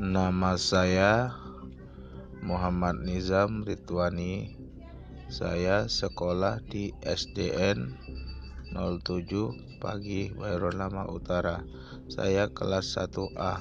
Nama saya Muhammad Nizam Ridwani. Saya sekolah di SDN 07 Pagi Lama Utara. Saya kelas 1A.